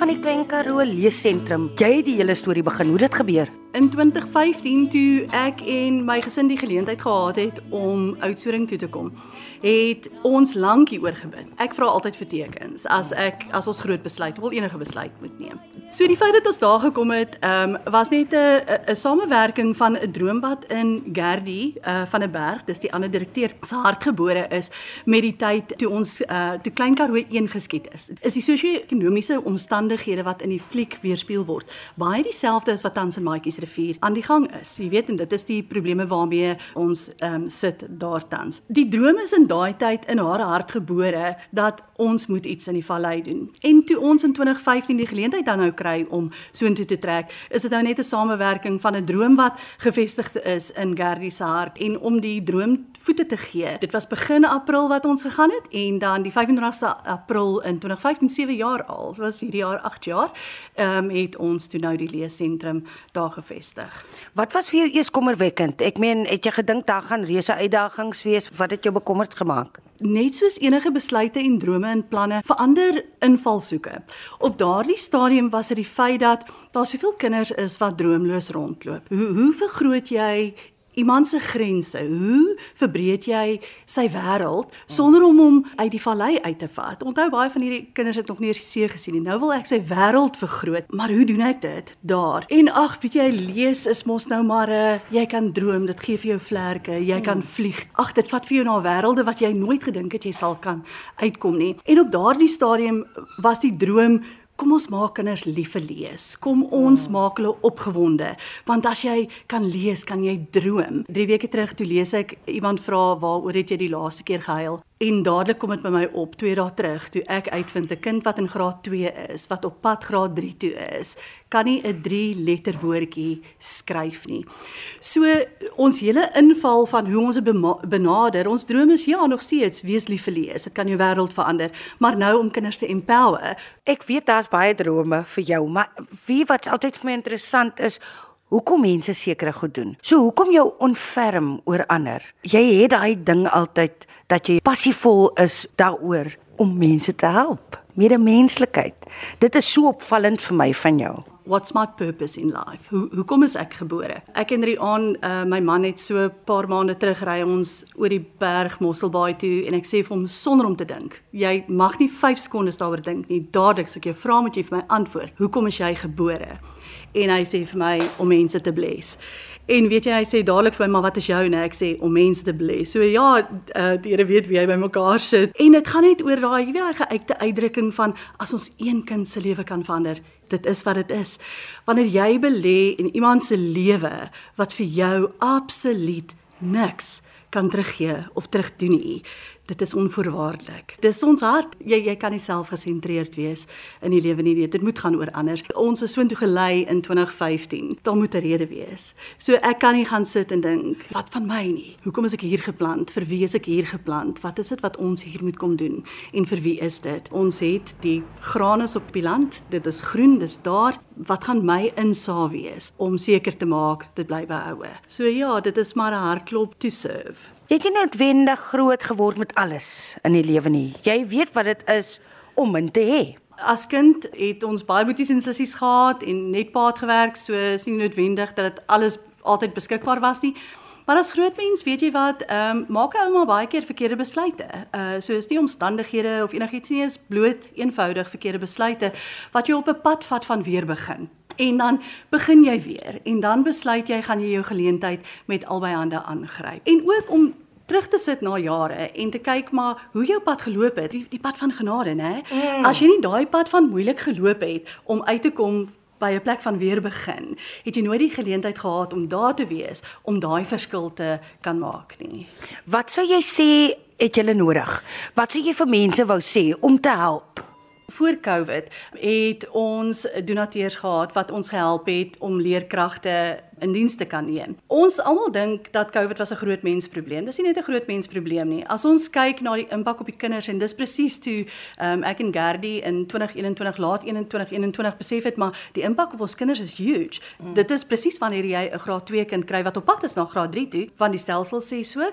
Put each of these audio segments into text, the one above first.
Klein Karoo Leessentrum. Jy het die hele storie begin. Hoe dit gebeur? In 2015 toe ek en my gesin die geleentheid gehad het om Oudtshoorn toe te kom, het ons lank hieroor gebid. Ek vra altyd vir tekens as ek as ons groot besluit wil enige besluit moet neem. So die feit dat ons daar gekom het, ehm um, was net 'n 'n samewerking van 'n droom wat in Gerdie uh, van 'n berg, dis die ander direkteur, se hart gebore is met die tyd toe ons uh, toe Klein Karoo een geskied is. Is die sosio-ekonomiese omstandighede wat in die fliek weerspieël word, baie dieselfde as wat tans in Maatjiesrivier aan die gang is. Jy weet en dit is die probleme waarmee ons ehm um, sit daar tans. Die droom is in daai tyd in haar hart gebore dat ons moet iets in die vallei doen. En toe ons in 2015 die geleentheid dan nou kry om soontoe te trek, is dit nou net 'n samewerking van 'n droom wat gevestig is in Gerdie se hart en om die droom voete te gee. Dit was begin April wat ons gegaan het en dan die 25ste April in 2015 7 jaar al. Dit was hierdie jaar 8 jaar. Ehm um, het ons toe nou die leesentrum daar gevestig. Wat was vir jou eers kommerwekkend? Ek meen, het jy gedink daar gaan reuse uitdagings wees? Wat het jou bekommerd gemaak? Net soos enige besluite en drome en planne verander invalshoeke. Op daardie stadium was dit die feit dat daar soveel kinders is wat droomloos rondloop. Hoe hoe vergroot jy iemand se grense. Hoe verbreek jy sy wêreld sonder om hom uit die vallei uit te vat? Onthou baie van hierdie kinders het nog nie eens die see gesien nie. Nou wil ek sy wêreld vergroot, maar hoe doen ek dit daar? En ag, weet jy, lees is mos nou maar 'n uh, jy kan droom, dit gee vir jou vlerke, jy kan vlieg. Ag, dit vat vir jou na wêrelde wat jy nooit gedink het jy sal kan uitkom nie. En op daardie stadium was die droom Kom ons maak kinders lief vir lees. Kom ons ja. maak hulle opgewonde, want as jy kan lees, kan jy droom. 3 weke terug toe lees ek iemand vra waaroor het jy die laaste keer gehuil? En dadelik kom dit by my op 2 dae terug toe ek uitvind 'n kind wat in graad 2 is, wat op pad graad 3 toe is, kan nie 'n 3 letter woordjie skryf nie. So ons hele inval van hoe ons benader, ons drome is ja nog steeds wees lief vir lees. Dit kan jou wêreld verander, maar nou om kinders te empower. Ek weet daar's baie drome vir jou, maar wie wat altyd vir my interessant is, hoekom mense sekere goed doen. So hoekom jou onferm oor ander? Jy het daai ding altyd dat jy passievol is daaroor om mense te help. Medemenslikheid. Dit is so opvallend vir my van jou. What's my purpose in life? Hoe hoekom is ek gebore? Ek en Riaan, uh, my man het so 'n paar maande terug ry ons oor die berg Mosselbaai toe en ek sê vir hom sonder om te dink. Jy mag nie 5 sekondes daaroor dink nie. Dadelik as ek jou vra moet jy vir my antwoord. Hoekom is jy gebore? En hy sê vir my om mense te bless. En weet jy hy sê dadelik vir my maar wat is jou nou ek sê om mense te bless. So ja, uh, die Here weet wie hy by mekaar sit. En dit gaan net oor daai jy weet daai geuite uitdrukking van as ons een kind se lewe kan verander, dit is wat dit is. Wanneer jy belê in iemand se lewe wat vir jou absoluut niks kan teruggee of terugdoen nie dit is onvoorwaardelik. Dis ons hart. Jy jy kan nie self gesentreerd wees in die lewe nie. Dit moet gaan oor ander. Ons is soontoe gelei in 2015. Daar moet 'n rede wees. So ek kan nie gaan sit en dink wat van my nie. Hoekom is ek hier geplant? Vir wie is ek hier geplant? Wat is dit wat ons hier moet kom doen? En vir wie is dit? Ons het die graan is op die land. Dit is groen, dis daar. Wat gaan my insaag wees om seker te maak dit bly behoue? So ja, dit is maar 'n hartklop to serve. Jy het nie noodwendig groot geword met alles in die lewe nie. Jy weet wat dit is om min te hê. As kind het ons baie boeties en sissies gehad en net paat gewerk, so is nie noodwendig dat dit alles altyd beskikbaar was nie. Maar as groot mens, weet jy wat, ehm um, maak 'n ouma baie keer verkeerde besluite. Uh so is nie omstandighede of enigiets nie, is bloot eenvoudig verkeerde besluite wat jou op 'n pad vat van weer begin en dan begin jy weer en dan besluit jy gaan jy jou geleentheid met albei hande aangryp. En ook om terug te sit na jare en te kyk maar hoe jou pad geloop het, die, die pad van genade, né? Mm. As jy nie daai pad van moeilik geloop het om uit te kom by 'n plek van weer begin, het jy nooit die geleentheid gehad om daar te wees om daai verskil te kan maak nie. Wat sou jy sê het jy nodig? Wat sou jy vir mense wou sê om te help? Voor Covid het ons donateurs gehad wat ons gehelp het om leerkragte in diens te kan neem. Ons almal dink dat COVID was 'n groot mensprobleem. Dis nie net 'n groot mensprobleem nie. As ons kyk na die impak op die kinders en dis presies toe um, ek en Gerdie in 2021 laat 21 21 besef het maar die impak op ons kinders is huge. Mm. Dit is presies wanneer jy 'n graad 2 kind kry wat op pad is na graad 3 toe, want die stelsel sê so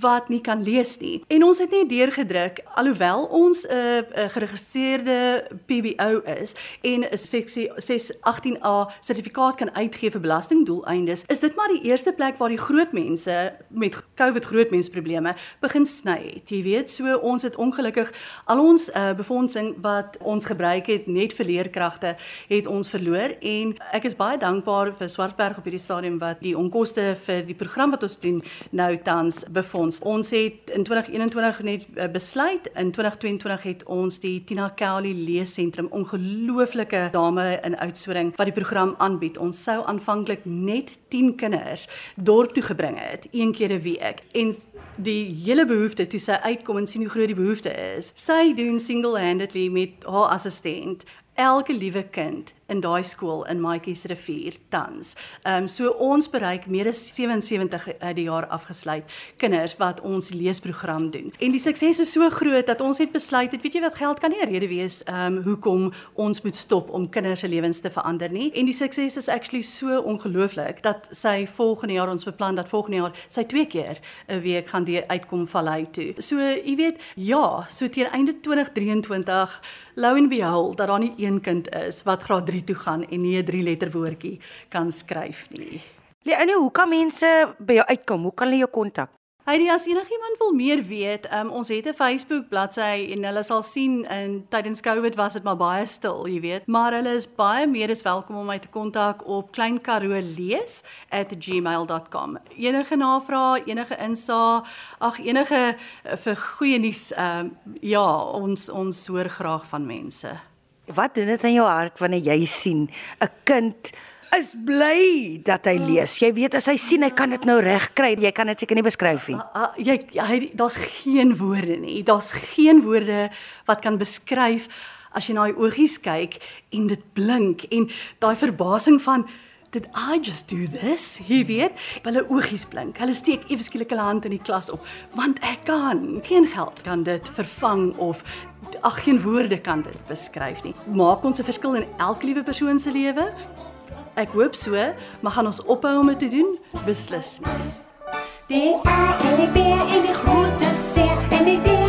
wat nie kan lees nie. En ons het net deurgedruk alhoewel ons 'n uh, 'n geregistreerde PBO is en 'n seksie 618A sertifikaat kan uitgee vir belastingdoeleindes, is dit maar die eerste plek waar die groot mense met COVID grootmensprobleme begin sny het. Jy weet, so ons het ongelukkig al ons uh, befondsing wat ons gebruik het net vir leerkragte het ons verloor en ek is baie dankbaar vir Swartberg op hierdie stadium wat die onkoste vir die program wat ons doen nou tans befonds. Ons het in 2021 net uh, besluit in 2022 het ons die Tina Kelly leesentrum ongelooflike dame in Oudtshoorn wat die program aanbied. Ons sou aanvanklik net 10 kinders dorp toe gebring het een keer 'n week en die hele behoefte toe sy uitkom en sien hoe groot die behoefte is. Sy doen single-handedly met haar assistent elke liewe kind in daai skool in Maatjies rivier tans. Ehm um, so ons bereik meer as 77 uit die jaar afgesluit kinders wat ons leesprogram doen. En die sukses is so groot dat ons het besluit het weet jy wat geld kan nie 'n rede wees ehm um, hoekom ons moet stop om kinders se lewens te verander nie. En die sukses is actually so ongelooflik dat sy volgende jaar ons beplan dat volgende jaar sy twee keer 'n week gaan die uitkom vallei toe. So jy weet ja, so teen einde 2023 Lou en behold dat daar nie een kind is wat graad 3 toe gaan en nie 'n 3 letter woordjie kan skryf nie. Leonie, hoe kan mense by jou uitkom? Hoe kan hulle jou kontak? Heidi, as enigiemand wil meer weet, um, ons het 'n Facebook bladsy en hulle sal sien in tydens Covid was dit maar baie stil, jy weet, maar hulle is baie meer as welkom om my te kontak op kleinkaroolees@gmail.com. Enige navrae, enige insaag, ag enige uh, vir goeie nuus, um, ja, ons ons hoor graag van mense. Wat doen dit in jou hart wanneer jy sien 'n kind is bly dat hy lees. Jy weet as hy sien hy kan dit nou reg kry, jy kan dit seker nie beskryf nie. Uh, uh, jy hy daar's geen woorde nie. Daar's geen woorde wat kan beskryf as jy na hy oogies kyk en dit blink en daai verbasing van did I just do this? Jy weet, hulle oogies blink. Hulle steek ewe skielik hulle hand in die klas op, want ek kan. Geen geld kan dit vervang of ag geen woorde kan dit beskryf nie. Maak ons 'n verskil in elke liewe persoon se lewe? Ek hoop so, maar gaan ons ophou om dit te doen? Beslis nie. Die A en die B en die groot C en die D